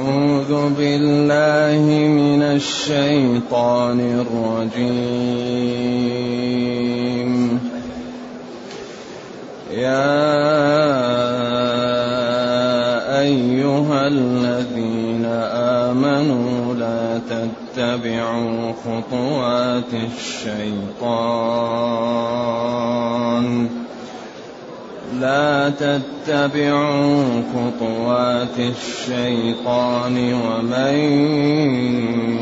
أعوذ بالله من الشيطان الرجيم. يا أيها الذين آمنوا لا تتبعوا خطوات الشيطان. لا تتبعوا خطوات الشيطان ومن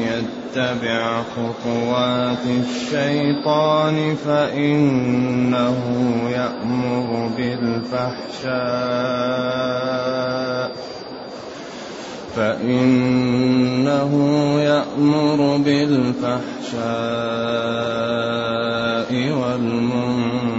يتبع خطوات الشيطان فإنه يأمر بالفحشاء فإنه يأمر بالفحشاء والمنكر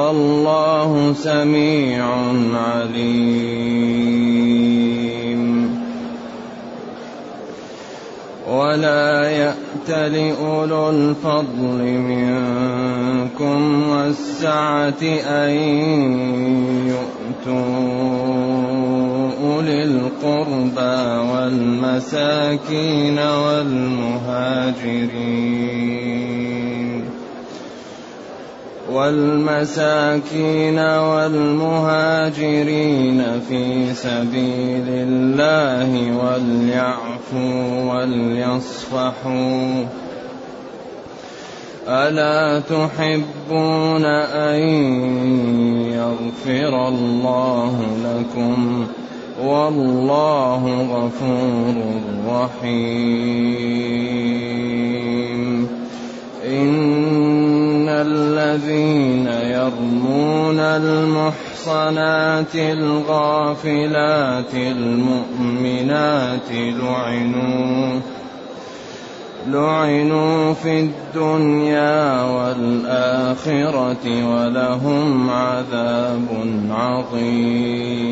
والله سميع عليم. ولا يأت لأولو الفضل منكم والسعة أن يؤتوا أولي القربى والمساكين والمهاجرين. والمساكين والمهاجرين في سبيل الله وليعفوا وليصفحوا. ألا تحبون أن يغفر الله لكم؟ والله غفور رحيم. إن الذين يرمون المحصنات الغافلات المؤمنات لعنوا لعنوا في الدنيا والآخرة ولهم عذاب عظيم.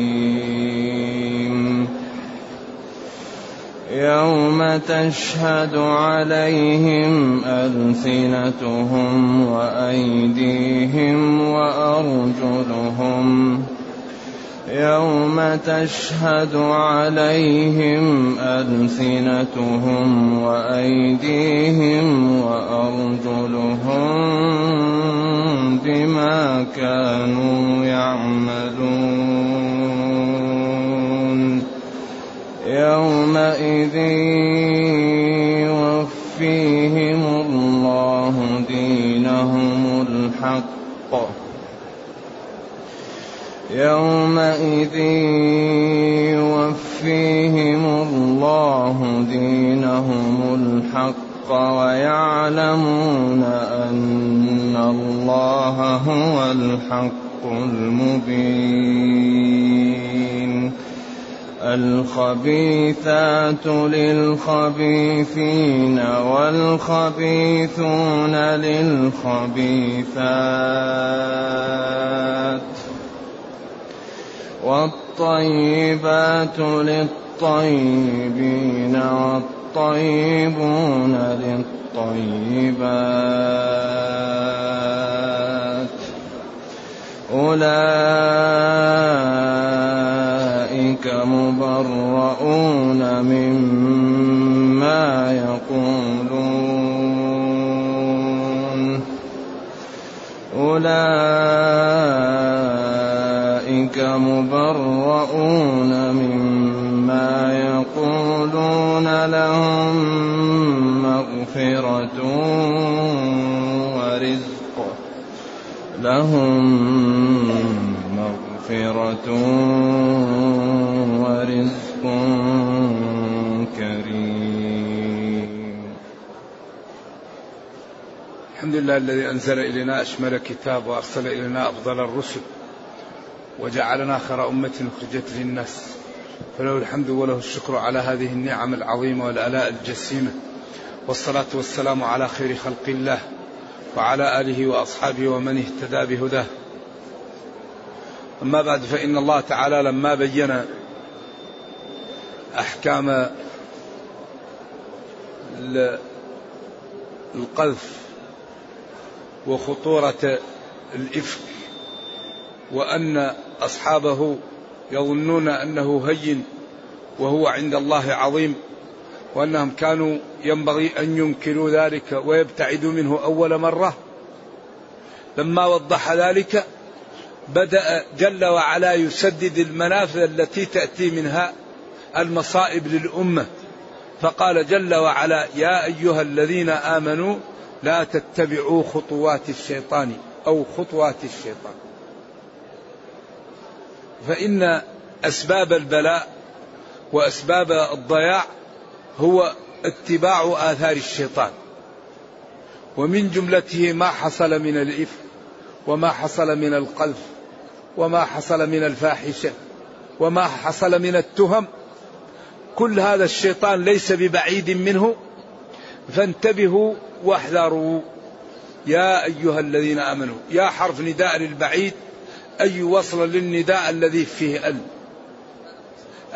يوم تشهد عليهم ألسنتهم وأيديهم وأرجلهم. يوم تشهد عليهم ألسنتهم وأيديهم وأرجلهم بما كانوا يعملون. يومئذ يوفيهم الله دينهم الحق. يومئذ يوفيهم الله دينهم الحق ويعلمون أن الله هو الحق المبين. الخبيثات للخبيثين والخبيثون للخبيثات والطيبات للطيبين والطيبون للطيبات أولئك مبرؤون مما يقولون. أولئك مبرؤون مما يقولون لهم مغفرة ورزق. لهم مغفرة ورزق كريم. الحمد لله الذي أنزل إلينا أشمل كتاب وأرسل إلينا أفضل الرسل وجعلنا خير أمة أخرجت للناس. فله الحمد وله الشكر على هذه النعم العظيمة والآلاء الجسيمة. والصلاة والسلام على خير خلق الله وعلى آله وأصحابه ومن اهتدى بهداه. أما بعد فإن الله تعالى لما بين أحكام القذف وخطورة الإفك وأن أصحابه يظنون أنه هين وهو عند الله عظيم وأنهم كانوا ينبغي أن ينكروا ذلك ويبتعدوا منه أول مرة. لما وضح ذلك بدأ جل وعلا يسدد المنافذ التي تأتي منها المصائب للأمة. فقال جل وعلا يا أيها الذين آمنوا لا تتبعوا خطوات الشيطان أو خطوات الشيطان. فإن أسباب البلاء وأسباب الضياع هو اتباع آثار الشيطان. ومن جملته ما حصل من الإفك وما حصل من القذف وما حصل من الفاحشة وما حصل من التهم كل هذا الشيطان ليس ببعيد منه فانتبهوا واحذروا. يا أيها الذين آمنوا يا حرف نداء للبعيد أي وصل للنداء الذي فيه أل.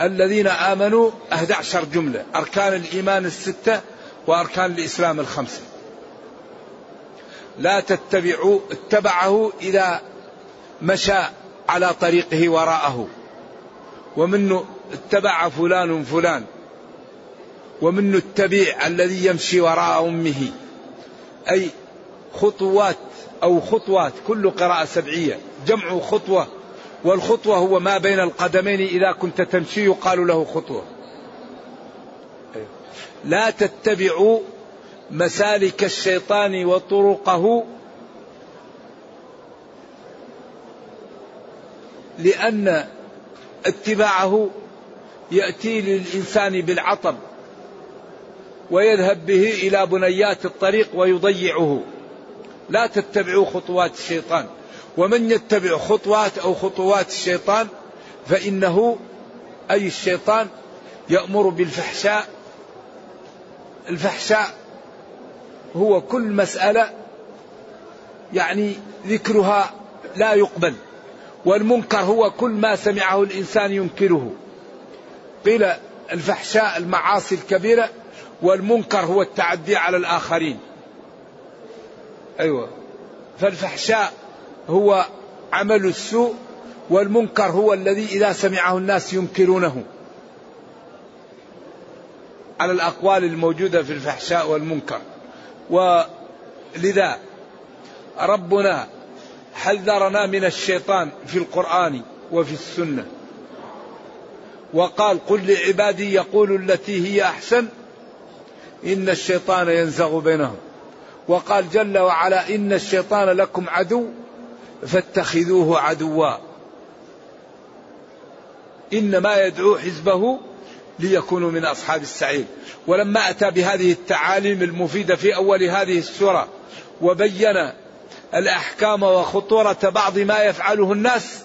الذين آمنوا 11 جملة أركان الإيمان الستة وأركان الإسلام الخمسة. لا تتبعوا اتبعه إذا مشى على طريقه وراءه. ومنه اتبع فلان فلان ومنه التبيع الذي يمشي وراء أمه. أي خطوات أو خطوات كل قراءة سبعية جمع خطوة. والخطوة هو ما بين القدمين إذا كنت تمشي يقال له خطوة. لا تتبعوا مسالك الشيطان وطرقه لأن اتباعه يأتي للإنسان بالعطب ويذهب به إلى بنيات الطريق ويضيعه. لا تتبعوا خطوات الشيطان. ومن يتبع خطوات أو خطوات الشيطان فإنه أي الشيطان يأمر بالفحشاء. الفحشاء هو كل مسألة يعني ذكرها لا يقبل. والمنكر هو كل ما سمعه الإنسان ينكره. قيل الفحشاء المعاصي الكبيرة والمنكر هو التعدي على الآخرين. أيوة. فالفحشاء هو عمل السوء والمنكر هو الذي إذا سمعه الناس ينكرونه. على الأقوال الموجودة في الفحشاء والمنكر. ولذا ربنا حذرنا من الشيطان في القرآن وفي السنة؟ وقال قل لعبادي يقول التي هي أحسن إن الشيطان ينزغ بينهم. وقال جل وعلا إن الشيطان لكم عدو فاتخذوه عدوا. إنما يدعو حزبه ليكونوا من أصحاب السعير. ولما أتى بهذه التعاليم المفيدة في أول هذه السورة وبين الأحكام وخطورة بعض ما يفعله الناس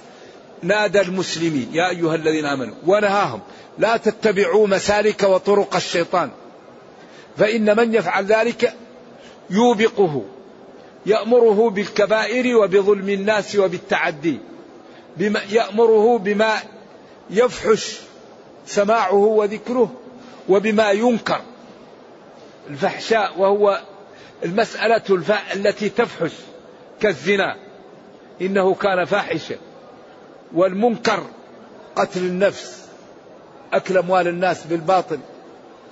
نادى المسلمين يا أيها الذين آمنوا ونهاهم لا تتبعوا مسالك وطرق الشيطان فإن من يفعل ذلك يوبقه يأمره بالكبائر وبظلم الناس وبالتعدي بما يأمره بما يفحش سماعه وذكره وبما ينكر. الفحشاء وهو المسألة التي تفحش كالزنا إنه كان فاحشا. والمنكر قتل النفس أكل أموال الناس بالباطل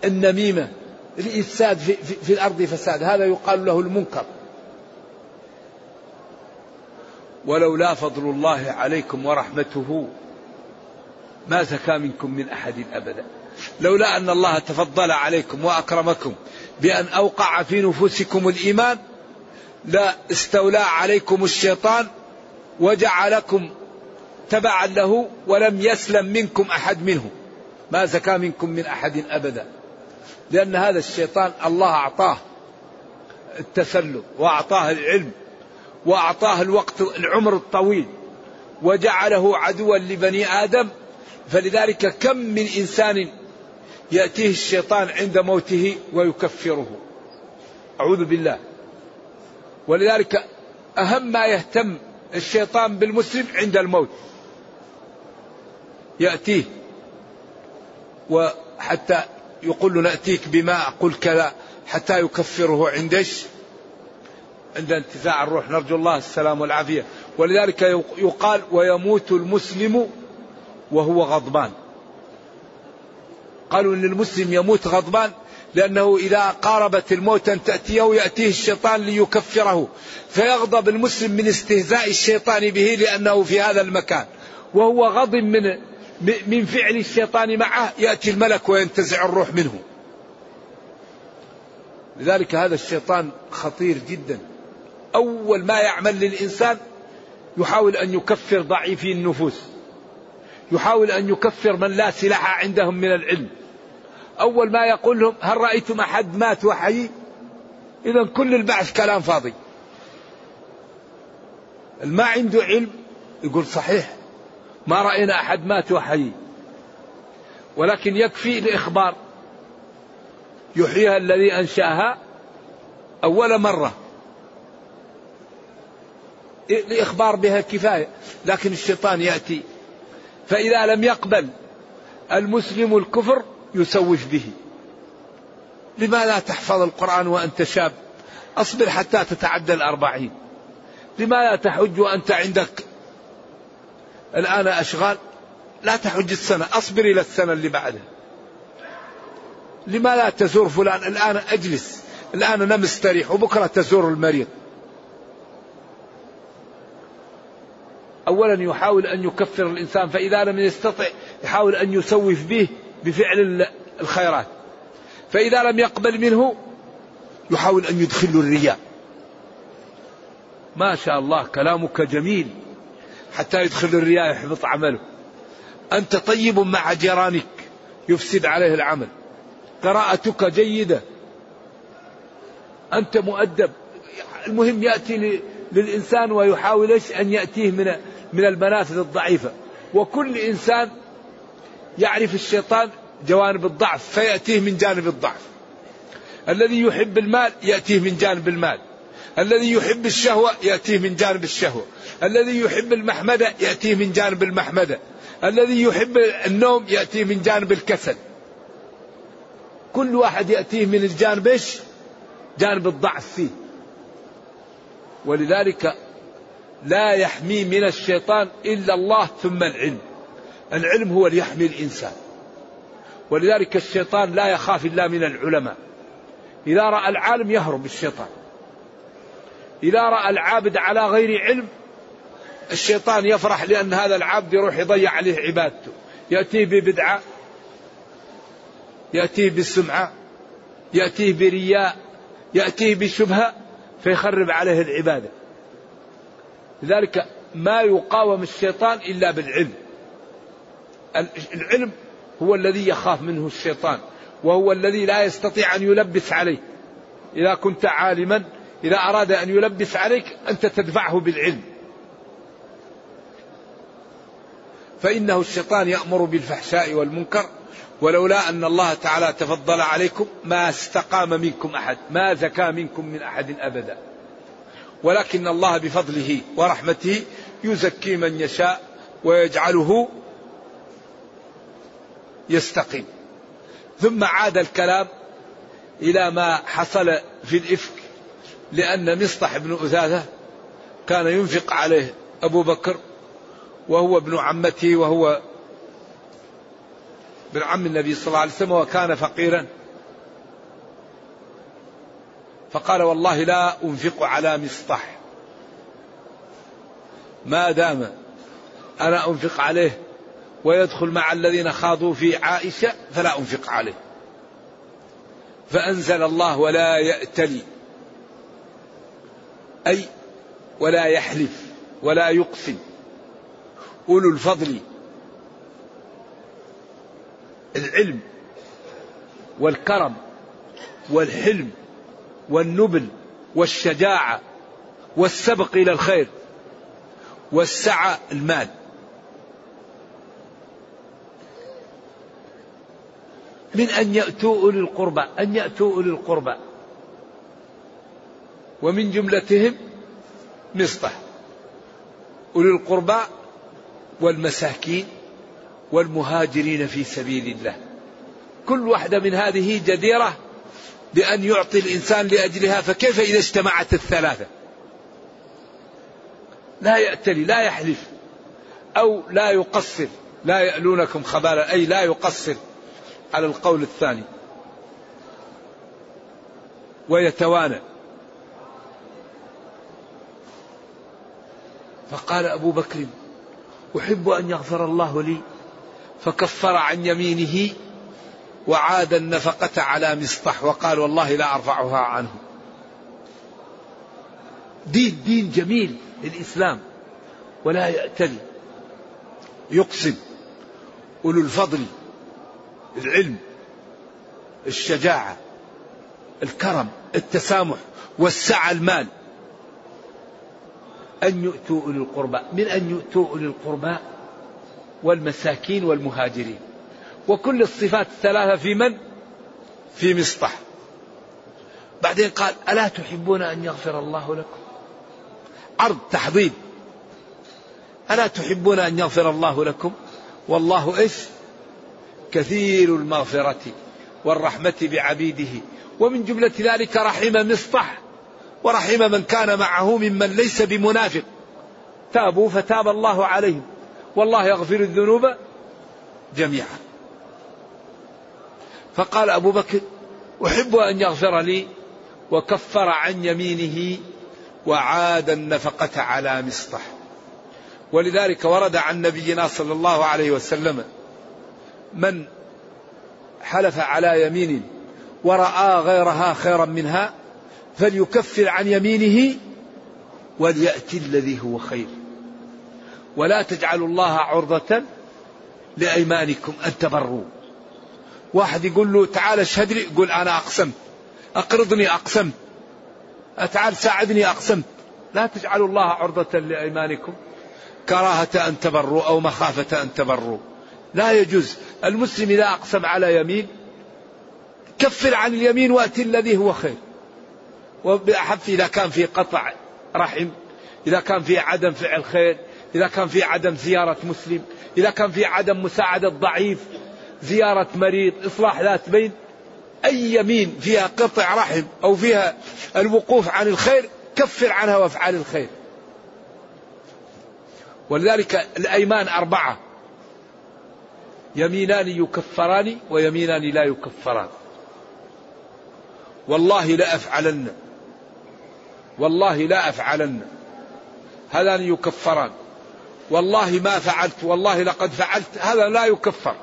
النميمة الإفساد في, في, في الأرض فساد هذا يقال له المنكر. ولولا فضل الله عليكم ورحمته ما زكى منكم من أحد أبدا. لولا أن الله تفضل عليكم وأكرمكم بأن أوقع في نفوسكم الإيمان لا استولى عليكم الشيطان وجعلكم تبعا له ولم يسلم منكم أحد منه. ما زكى منكم من أحد أبدا. لأن هذا الشيطان الله أعطاه التسلط وأعطاه العلم وأعطاه الوقت العمر الطويل وجعله عدوا لبني آدم. فلذلك كم من إنسان يأتيه الشيطان عند موته ويكفره. أعوذ بالله. ولذلك أهم ما يهتم الشيطان بالمسلم عند الموت. يأتيه. وحتى يقول له نأتيك بما أقول كذا حتى يكفره عندش عند انتزاع الروح. نرجو الله السلام والعافية. ولذلك يقال ويموت المسلم وهو غضبان. قالوا إن المسلم يموت غضبان لأنه إذا قاربت الموت أن تأتيه يأتيه الشيطان ليكفره. فيغضب المسلم من استهزاء الشيطان به لأنه في هذا المكان. وهو غضب من من فعل الشيطان معه يأتي الملك وينتزع الروح منه. لذلك هذا الشيطان خطير جدا. أول ما يعمل للإنسان يحاول أن يكفر ضعيفي النفوس. يحاول أن يكفر من لا سلاح عندهم من العلم. أول ما يقول لهم هل رأيتم أحد مات وحي؟ إذا كل البعث كلام فاضي. ما عنده علم يقول صحيح. ما رأينا أحد مات وحي. ولكن يكفي الإخبار يحييها الذي أنشأها أول مرة. الإخبار بها كفاية. لكن الشيطان يأتي. فإذا لم يقبل المسلم الكفر يسوف به. لماذا تحفظ القرآن وأنت شاب؟ أصبر حتى تتعدى الأربعين. لماذا تحج وأنت عندك الآن أشغال لا تحج السنة أصبر إلى السنة اللي بعدها. لماذا تزور فلان؟ الآن أجلس. الآن أنا مستريح وبكرة تزور المريض. أولا يحاول أن يكفر الإنسان فإذا لم يستطع يحاول أن يسوف به بفعل الخيرات. فإذا لم يقبل منه يحاول أن يدخل الرياء. ما شاء الله كلامك جميل. حتى يدخل الرياء يحبط عمله أنت طيب مع جيرانك يفسد عليه العمل. قراءتك جيدة. أنت مؤدب. المهم يأتي للإنسان ويحاول أن يأتيه من من المنافذ الضعيفة. وكل إنسان يعرف الشيطان جوانب الضعف فيأتيه من جانب الضعف. الذي يحب المال يأتيه من جانب المال. الذي يحب الشهوة يأتيه من جانب الشهوة. الذي يحب المحمدة يأتيه من جانب المحمدة. الذي يحب النوم يأتيه من جانب الكسل. كل واحد يأتيه من الجانب إيش؟ جانب الضعف فيه. ولذلك لا يحمي من الشيطان إلا الله ثم العلم. العلم هو اللي يحمي الإنسان. ولذلك الشيطان لا يخاف إلا من العلماء. إذا رأى العالم يهرب الشيطان. إذا رأى العابد على غير علم الشيطان يفرح لأن هذا العبد يروح يضيع عليه عبادته. يأتيه ببدعة يأتيه بالسمعة يأتيه برياء يأتيه بشبهة فيخرب عليه العبادة. لذلك ما يقاوم الشيطان إلا بالعلم. العلم هو الذي يخاف منه الشيطان وهو الذي لا يستطيع أن يلبس عليه إذا كنت عالما إذا أراد أن يلبس عليك أنت تدفعه بالعلم. فإنه الشيطان يأمر بالفحشاء والمنكر ولولا أن الله تعالى تفضل عليكم ما استقام منكم أحد ما زكى منكم من أحد أبدا. ولكن الله بفضله ورحمته يزكي من يشاء ويجعله يستقيم. ثم عاد الكلام إلى ما حصل في الإفك لأن مصطح بن أثاثة كان ينفق عليه أبو بكر وهو ابن عمته وهو ابن عم النبي صلى الله عليه وسلم وكان فقيرا. فقال والله لا أنفق على مصطح. ما دام أنا أنفق عليه ويدخل مع الذين خاضوا في عائشة فلا أنفق عليه. فأنزل الله ولا يأتلي أي ولا يحلف ولا يقسم. أولو الفضل العلم والكرم والحلم والنبل والشجاعة والسبق إلى الخير والسعة المال. من أن يأتوا أولي القربى أن يأتوا أولي القربى. ومن جملتهم مصطح. أولي القربى والمساكين والمهاجرين في سبيل الله. كل واحدة من هذه جديرة بأن يعطي الإنسان لأجلها فكيف إذا اجتمعت الثلاثة؟ لا يأتلي لا يحلف أو لا يقصر. لا يألونكم خبالا أي لا يقصر على القول الثاني. ويتوانى. فقال أبو بكر أحب أن يغفر الله لي فكفر عن يمينه وعاد النفقة على مصطح وقال والله لا أرفعها عنه. دين دين جميل للإسلام ولا يأتلي. يقسم أولو الفضل العلم الشجاعة الكرم التسامح والسعة المال. أن يؤتوا أولي القربى من أن يؤتوا أولي القربى والمساكين والمهاجرين. وكل الصفات الثلاثة في من؟ في مصطح. بعدين قال ألا تحبون أن يغفر الله لكم؟ عرض تحضيض ألا تحبون أن يغفر الله لكم؟ والله إيش؟ كثير المغفرة والرحمة بعبيده. ومن جملة ذلك رحم مصطح. ورحم من كان معه ممن ليس بمنافق. تابوا فتاب الله عليهم. والله يغفر الذنوب جميعا. فقال أبو بكر أحب أن يغفر لي وكفر عن يمينه وعاد النفقة على مصطح ولذلك ورد عن نبينا صلى الله عليه وسلم من حلف على يمين ورأى غيرها خيرا منها فليكفر عن يمينه وليأتي الذي هو خير. ولا تجعلوا الله عرضة لأيمانكم أن تبروا. واحد يقول له تعال اشهد لي يقول أنا أقسمت أقرضني أقسمت تعال ساعدني أقسمت لا تجعلوا الله عرضة لأيمانكم. كراهة أن تبروا أو مخافة أن تبروا. لا يجوز. المسلم إذا أقسم على يمين كفر عن اليمين وأتي الذي هو خير. وبأحف إذا كان في قطع رحم إذا كان في عدم فعل خير إذا كان في عدم زيارة مسلم إذا كان في عدم مساعدة ضعيف زيارة مريض إصلاح ذات بين أي يمين فيها قطع رحم أو فيها الوقوف عن الخير كفر عنها وافعال الخير. ولذلك الأيمان أربعة. يمينان يكفران ويمينان لا يكفران. والله لا أفعلن والله لا أفعلن. هذان يكفران. والله ما فعلت والله لقد فعلت. هذا لا يكفر.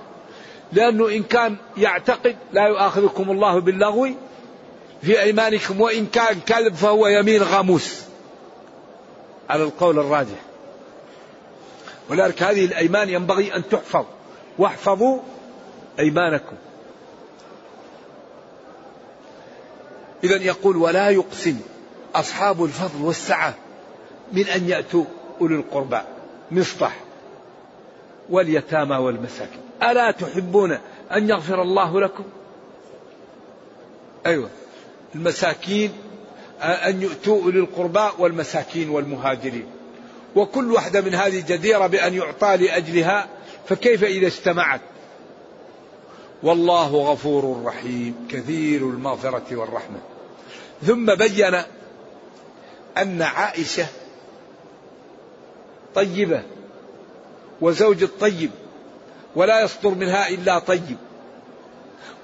لأنه إن كان يعتقد لا يؤاخذكم الله باللغو في أيمانكم وإن كان كذب فهو يمين غاموس. على القول الراجح. ولذلك هذه الأيمان ينبغي أن تحفظ. واحفظوا أيمانكم. إذا يقول ولا يقسم. أصحاب الفضل والسعة من أن يأتوا أولي القربى مصطح واليتامى والمساكين. ألا تحبون أن يغفر الله لكم؟ أيوة. المساكين أن يؤتوا أولي القربى والمساكين والمهاجرين. وكل واحدة من هذه جديرة بأن يعطى لأجلها فكيف إذا اجتمعت؟ والله غفور رحيم كثير المغفرة والرحمة. ثم بين أن عائشة طيبة وزوج الطيب ولا يصدر منها إلا طيب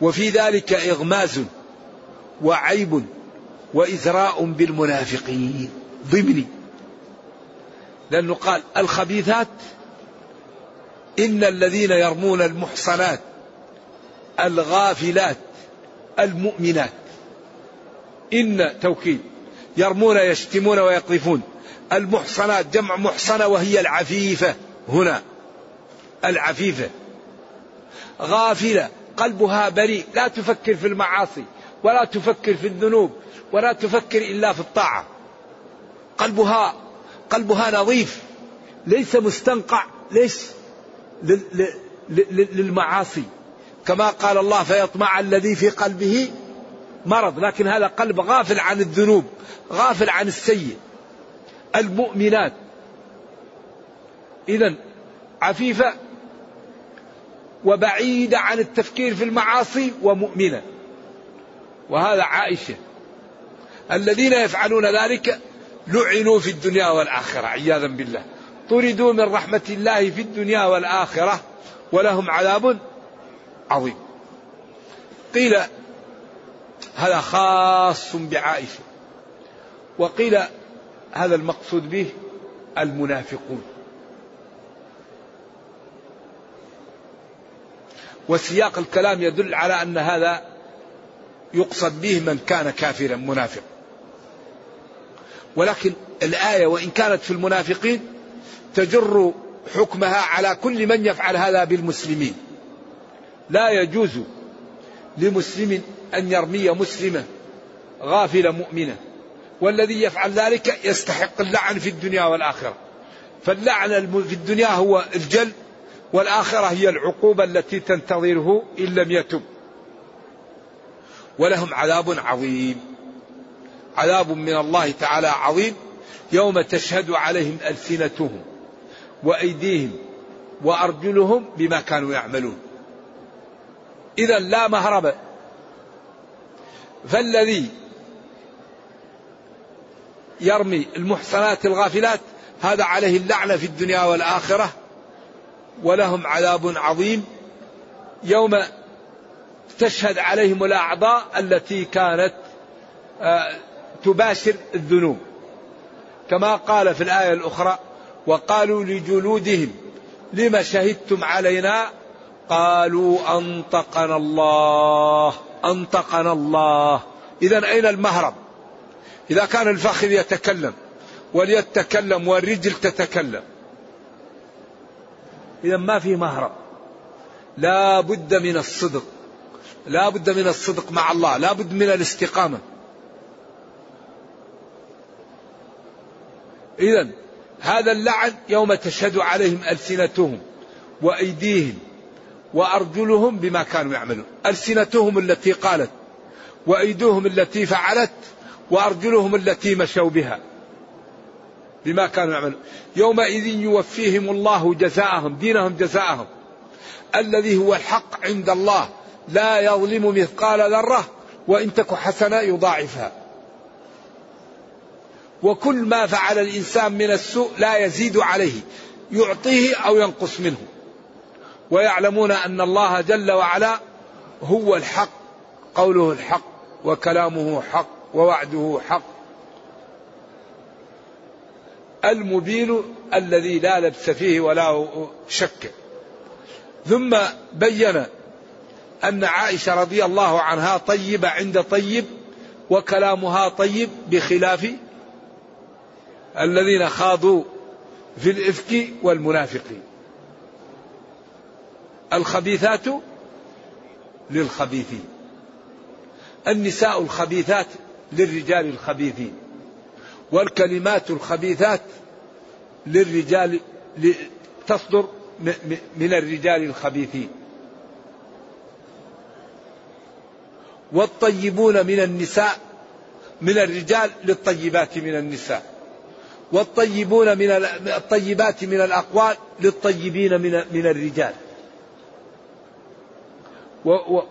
وفي ذلك إغماز وعيب وإزراء بالمنافقين ضمني لأنه قال الخبيثات إن الذين يرمون المحصنات الغافلات المؤمنات. إن توكيد. يرمون يشتمون ويقذفون. المحصنات جمع محصنة وهي العفيفة. هنا. العفيفة. غافلة. قلبها بريء. لا تفكر في المعاصي ولا تفكر في الذنوب ولا تفكر إلا في الطاعة. قلبها قلبها نظيف. ليس مستنقع. ليش للمعاصي. كما قال الله فيطمع الذي في قلبه مرض لكن هذا قلب غافل عن الذنوب غافل عن السيء. المؤمنات. إذا عفيفة وبعيدة عن التفكير في المعاصي ومؤمنة. وهذا عائشة. الذين يفعلون ذلك لعنوا في الدنيا والآخرة عياذا بالله. طردوا من رحمة الله في الدنيا والآخرة ولهم عذاب عظيم. قيل هذا خاص بعائشة. وقيل هذا المقصود به المنافقون. وسياق الكلام يدل على أن هذا يقصد به من كان كافرا منافق. ولكن الآية وإن كانت في المنافقين تجر حكمها على كل من يفعل هذا بالمسلمين. لا يجوز لمسلم أن يرمي مسلمة غافلة مؤمنة. والذي يفعل ذلك يستحق اللعن في الدنيا والآخرة. فاللعن في الدنيا هو الجل والآخرة هي العقوبة التي تنتظره إن لم يتب. ولهم عذاب عظيم. عذاب من الله تعالى عظيم. يوم تشهد عليهم ألسنتهم وأيديهم وأرجلهم بما كانوا يعملون. إذا لا مهرب. فالذي يرمي المحصنات الغافلات هذا عليه اللعنة في الدنيا والآخرة ولهم عذاب عظيم. يوم تشهد عليهم الأعضاء التي كانت آه، تباشر الذنوب. كما قال في الآية الأخرى وقالوا لجلودهم لم شهدتم علينا؟ قالوا أنطقنا الله. أنطقنا الله. إذا أين المهرب؟ إذا كان الفخذ يتكلم وليتكلم والرجل تتكلم. إذا ما في مهرب. لا بد من الصدق. لا بد من الصدق مع الله. لا بد من الاستقامة. إذا هذا اللعن يوم تشهد عليهم ألسنتهم وأيديهم. وأرجلهم بما كانوا يعملون. ألسنتهم التي قالت وأيديهم التي فعلت وأرجلهم التي مشوا بها بما كانوا يعملون. يومئذ يوفيهم الله جزاءهم دينهم جزاءهم. الذي هو الحق عند الله لا يظلم مثقال ذرة وإن تك حسنة يضاعفها. وكل ما فعل الإنسان من السوء لا يزيد عليه يعطيه أو ينقص منه. ويعلمون أن الله جل وعلا هو الحق قوله الحق وكلامه حق ووعده حق. المبين الذي لا لبس فيه ولا شك. ثم بين أن عائشة رضي الله عنها طيبة عند طيب وكلامها طيب بخلاف الذين خاضوا في الإفك والمنافقين. الخبيثات للخبيثين. النساء الخبيثات للرجال الخبيثين. والكلمات الخبيثات للرجال تصدر من الرجال الخبيثين. والطيبون من النساء من الرجال للطيبات من النساء. والطيبون من الطيبات من الأقوال للطيبين من الرجال. و و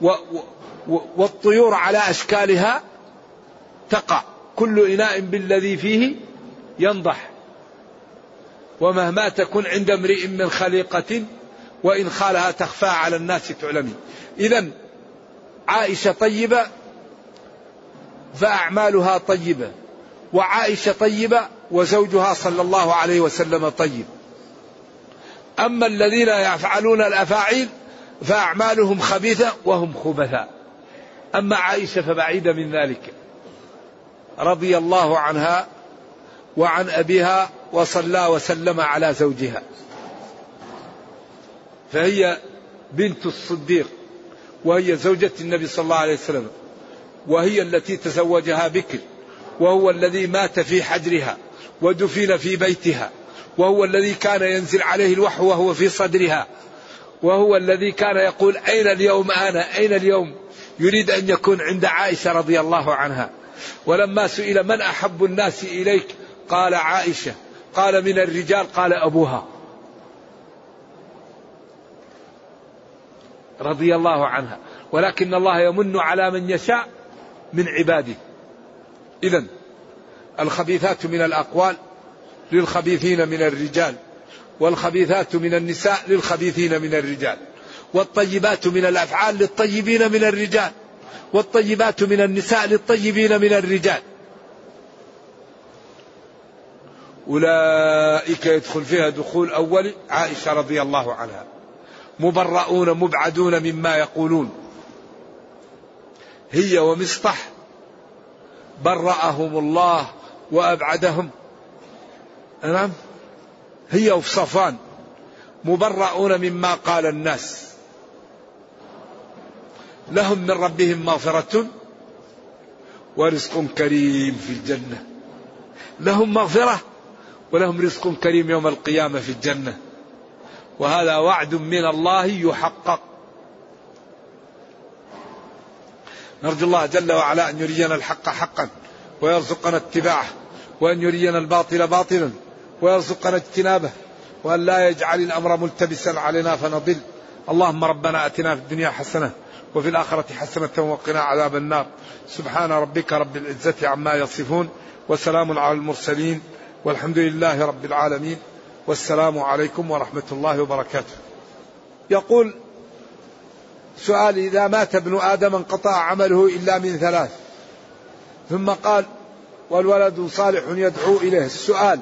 و والطيور على أشكالها تقع. كل إناء بالذي فيه ينضح. ومهما تكن عند امرئ من خليقة وإن خالها تخفى على الناس تعلمي. إذا عائشة طيبة فأعمالها طيبة. وعائشة طيبة وزوجها صلى الله عليه وسلم طيب. أما الذين يفعلون الأفاعيل فأعمالهم خبيثة وهم خبثاء. أما عائشة فبعيدة من ذلك. رضي الله عنها وعن أبيها وصلى وسلم على زوجها. فهي بنت الصديق وهي زوجة النبي صلى الله عليه وسلم وهي التي تزوجها بكر وهو الذي مات في حجرها ودفن في بيتها وهو الذي كان ينزل عليه الوحي وهو في صدرها. وهو الذي كان يقول أين اليوم أنا؟ أين اليوم؟ يريد أن يكون عند عائشة رضي الله عنها. ولما سئل من أحب الناس إليك؟ قال عائشة. قال من الرجال؟ قال أبوها. رضي الله عنها. ولكن الله يمن على من يشاء من عباده. إذا الخبيثات من الأقوال للخبيثين من الرجال. والخبيثات من النساء للخبيثين من الرجال والطيبات من الأفعال للطيبين من الرجال والطيبات من النساء للطيبين من الرجال. أولئك يدخل فيها دخول أول عائشة رضي الله عنها. مبرؤون مبعدون مما يقولون. هي ومصطح برأهم الله وأبعدهم. نعم هي وصفان مبرؤون مما قال الناس. لهم من ربهم مغفرة ورزق كريم في الجنة. لهم مغفرة ولهم رزق كريم يوم القيامة في الجنة. وهذا وعد من الله يحقق. نرجو الله جل وعلا أن يرينا الحق حقا ويرزقنا اتباعه وأن يرينا الباطل باطلا. ويرزقنا اجتنابه وأن لا يجعل الأمر ملتبسا علينا فنضل. اللهم ربنا أتنا في الدنيا حسنة وفي الآخرة حسنة وقنا عذاب النار. سبحان ربك رب العزة عما يصفون وسلام على المرسلين والحمد لله رب العالمين. والسلام عليكم ورحمة الله وبركاته. يقول سؤال إذا مات ابن آدم انقطع عمله إلا من ثلاث. ثم قال والولد صالح يدعو إليه. السؤال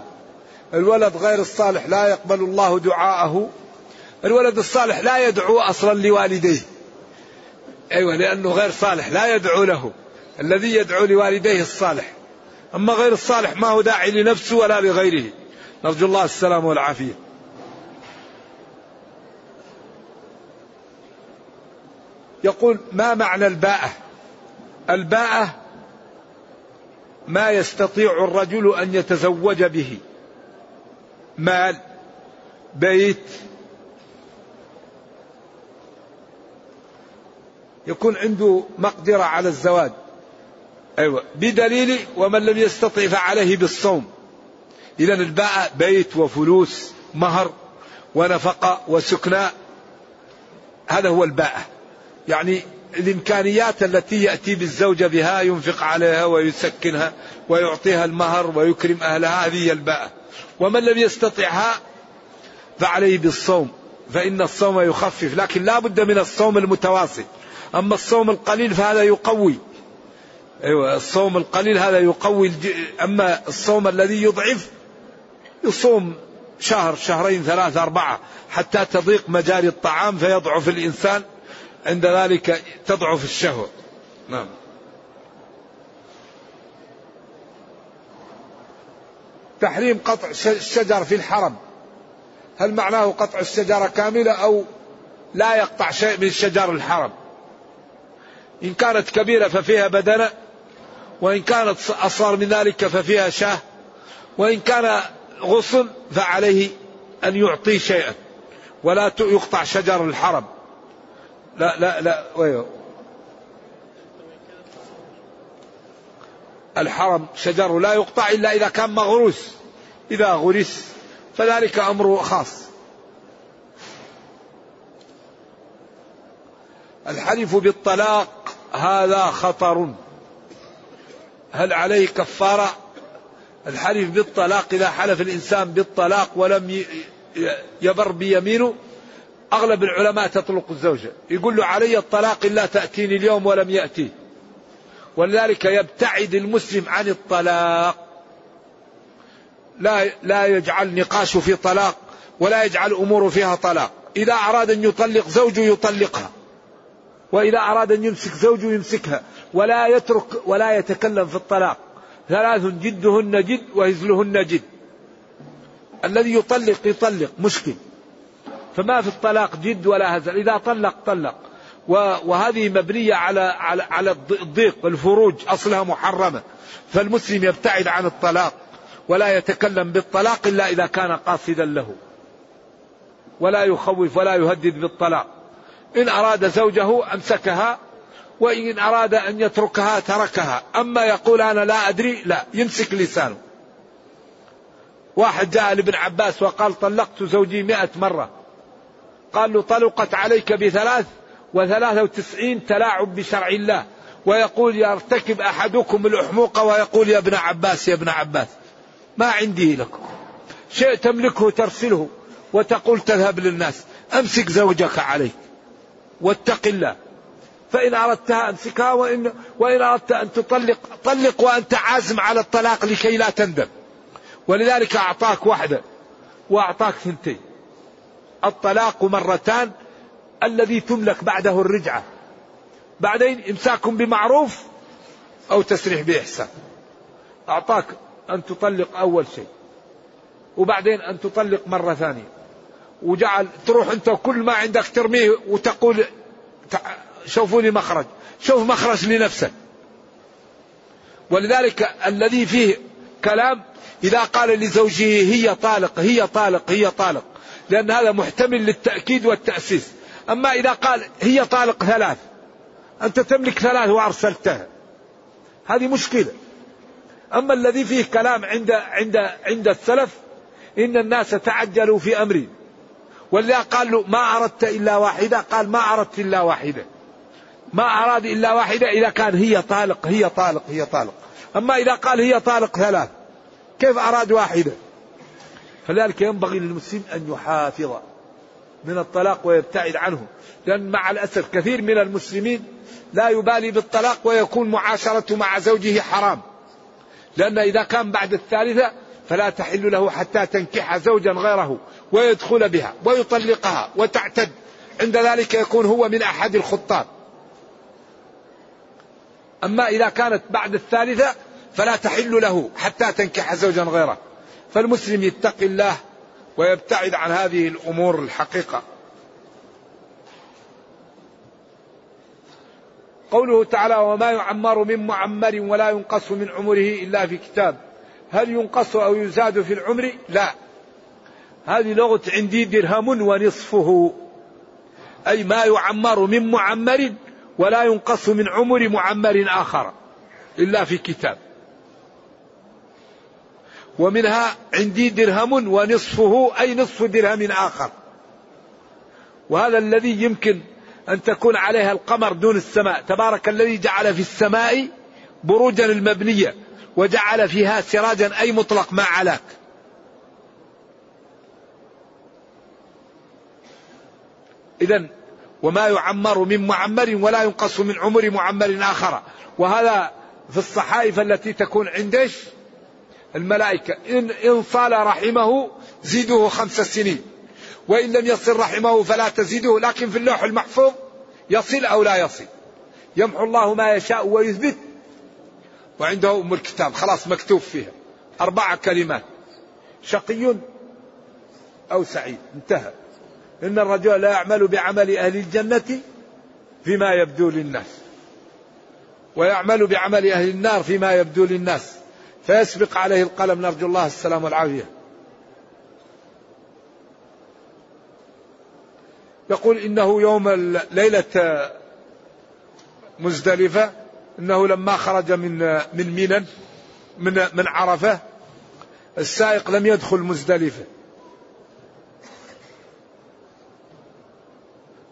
الولد غير الصالح لا يقبل الله دعاءه. الولد الصالح لا يدعو أصلا لوالديه. أيوة لأنه غير صالح لا يدعو له. الذي يدعو لوالديه الصالح. أما غير الصالح ما هو داعي لنفسه ولا لغيره. نرجو الله السلام والعافية. يقول ما معنى الباءة؟ الباءة ما يستطيع الرجل أن يتزوج به. مال بيت. يكون عنده مقدرة على الزواج أيوة. بدليل ومن لم يستطع فعليه بالصوم. إذا الباء بيت وفلوس مهر ونفقة وسكنى. هذا هو الباء. يعني الإمكانيات التي يأتي بالزوجة بها ينفق عليها ويسكنها ويعطيها المهر ويكرم أهلها هذه الباء. ومن لم يستطعها فعليه بالصوم فإن الصوم يخفف لكن لا بد من الصوم المتواصل. أما الصوم القليل فهذا يقوي. أيوة الصوم القليل هذا يقوي أما الصوم الذي يضعف يصوم شهر شهرين ثلاثة أربعة حتى تضيق مجاري الطعام فيضعف الإنسان عند ذلك تضعف الشهوة. نعم. تحريم قطع الشجر في الحرم. هل معناه قطع الشجرة كاملة أو لا يقطع شيء من شجر الحرم؟ إن كانت كبيرة ففيها بدنة وإن كانت أصغر من ذلك ففيها شاة وإن كان غصن فعليه أن يعطي شيئا ولا يقطع شجر الحرم. لا لا لا الحرم شجر لا يقطع إلا إذا كان مغروس. إذا غرس فذلك أمره خاص. الحلف بالطلاق هذا خطر. هل عليه كفارة؟ الحلف بالطلاق إذا حلف الإنسان بالطلاق ولم يبر بيمينه أغلب العلماء تطلق الزوجة. يقول له علي الطلاق إلا تأتيني اليوم ولم يأتي. ولذلك يبتعد المسلم عن الطلاق. لا لا يجعل نقاشه في طلاق ولا يجعل اموره فيها طلاق. إذا أراد أن يطلق زوجه يطلقها. وإذا أراد أن يمسك زوجه يمسكها. ولا يترك ولا يتكلم في الطلاق. ثلاث جدهن جد وهزلهن جد. الذي يطلق يطلق مشكل فما في الطلاق جد ولا هزل. إذا طلق طلق. وهذه مبنية على على على الضيق الفروج أصلها محرمة. فالمسلم يبتعد عن الطلاق ولا يتكلم بالطلاق إلا إذا كان قاصدا له. ولا يخوف ولا يهدد بالطلاق. إن أراد زوجه أمسكها وإن أراد أن يتركها تركها. أما يقول أنا لا أدري لا يمسك لسانه. واحد جاء لابن عباس وقال طلقت زوجي مئة مرة. قال له طلقت عليك بثلاث؟ وثلاثة وتسعين تلاعب بشرع الله. ويقول يرتكب أحدكم الأحموق ويقول يا ابن عباس يا ابن عباس. ما عندي لكم شيء تملكه ترسله وتقول تذهب للناس. أمسك زوجك عليك. واتق الله. فإن أردتها أمسكها وإن, وإن أردت أن تطلق طلق وأنت عازم على الطلاق لكي لا تندم. ولذلك أعطاك واحدة. وأعطاك ثنتين. الطلاق مرتان الذي تملك بعده الرجعة. بعدين إمساك بمعروف أو تسريح بإحسان. أعطاك أن تطلق أول شيء. وبعدين أن تطلق مرة ثانية. وجعل تروح أنت كل ما عندك ترميه وتقول شوفوا لي مخرج. شوف مخرج لنفسك. ولذلك الذي فيه كلام إذا قال لزوجه هي طالق هي طالق هي طالق. لأن هذا محتمل للتأكيد والتأسيس. أما إذا قال هي طالق ثلاث أنت تملك ثلاث وأرسلتها هذه مشكلة. أما الذي فيه كلام عند عند عند السلف إن الناس تعجلوا في أمري. ولذا قال له ما أردت إلا واحدة قال ما أردت إلا واحدة. ما أراد إلا واحدة إذا كان هي طالق هي طالق هي طالق. أما إذا قال هي طالق ثلاث كيف أراد واحدة؟ فلذلك ينبغي للمسلم أن يحافظ من الطلاق ويبتعد عنه. لأن مع الأسف كثير من المسلمين لا يبالي بالطلاق ويكون معاشرته مع زوجه حرام. لأن إذا كان بعد الثالثة فلا تحل له حتى تنكح زوجا غيره ويدخل بها ويطلقها وتعتد. عند ذلك يكون هو من أحد الخطاب. أما إذا كانت بعد الثالثة فلا تحل له حتى تنكح زوجا غيره. فالمسلم يتقي الله ويبتعد عن هذه الأمور الحقيقة. قوله تعالى وما يعمر من معمر ولا ينقص من عمره إلا في كتاب. هل ينقص أو يزاد في العمر؟ لا. هذه لغة عندي درهم ونصفه. أي ما يعمر من معمر ولا ينقص من عمر معمر آخر إلا في كتاب. ومنها عندي درهم ونصفه أي نصف درهم آخر. وهذا الذي يمكن أن تكون عليها القمر دون السماء. تبارك الذي جعل في السماء بروجا المبنية وجعل فيها سراجا أي مطلق ما علاك. إذا وما يعمر من معمر ولا ينقص من عمر معمر آخر. وهذا في الصحائف التي تكون عند الملائكة. إن, إن صال رحمه زيدوه خمس سنين. وإن لم يصل رحمه فلا تزيده لكن في اللوح المحفوظ يصل أو لا يصل. يمحو الله ما يشاء ويثبت. وعنده أم الكتاب خلاص مكتوب فيها. أربع كلمات. شقي أو سعيد. انتهى. إن الرجل لا يعمل بعمل أهل الجنة فيما يبدو للناس. ويعمل بعمل أهل النار فيما يبدو للناس. فيسبق عليه القلم نرجو الله السلام والعافية. يقول إنه يوم ليلة مزدلفة إنه لما خرج من من من من عرفة السائق لم يدخل مزدلفة.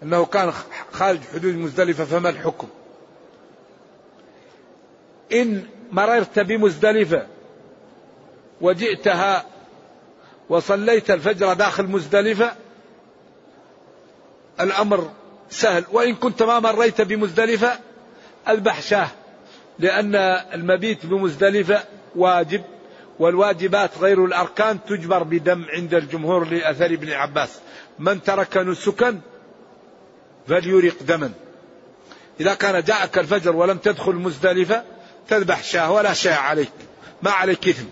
أنه كان خارج حدود مزدلفة فما الحكم؟ إن مررت بمزدلفة. وجئتها وصليت الفجر داخل مزدلفة. الأمر سهل. وإن كنت ما مريت بمزدلفة اذبح شاه لأن المبيت بمزدلفة واجب والواجبات غير الأركان تجبر بدم عند الجمهور لأثر ابن عباس. من ترك نسكا فليرق دما. إذا كان جاءك الفجر ولم تدخل مزدلفة تذبح شاة ولا شيء عليك ما عليك إثم.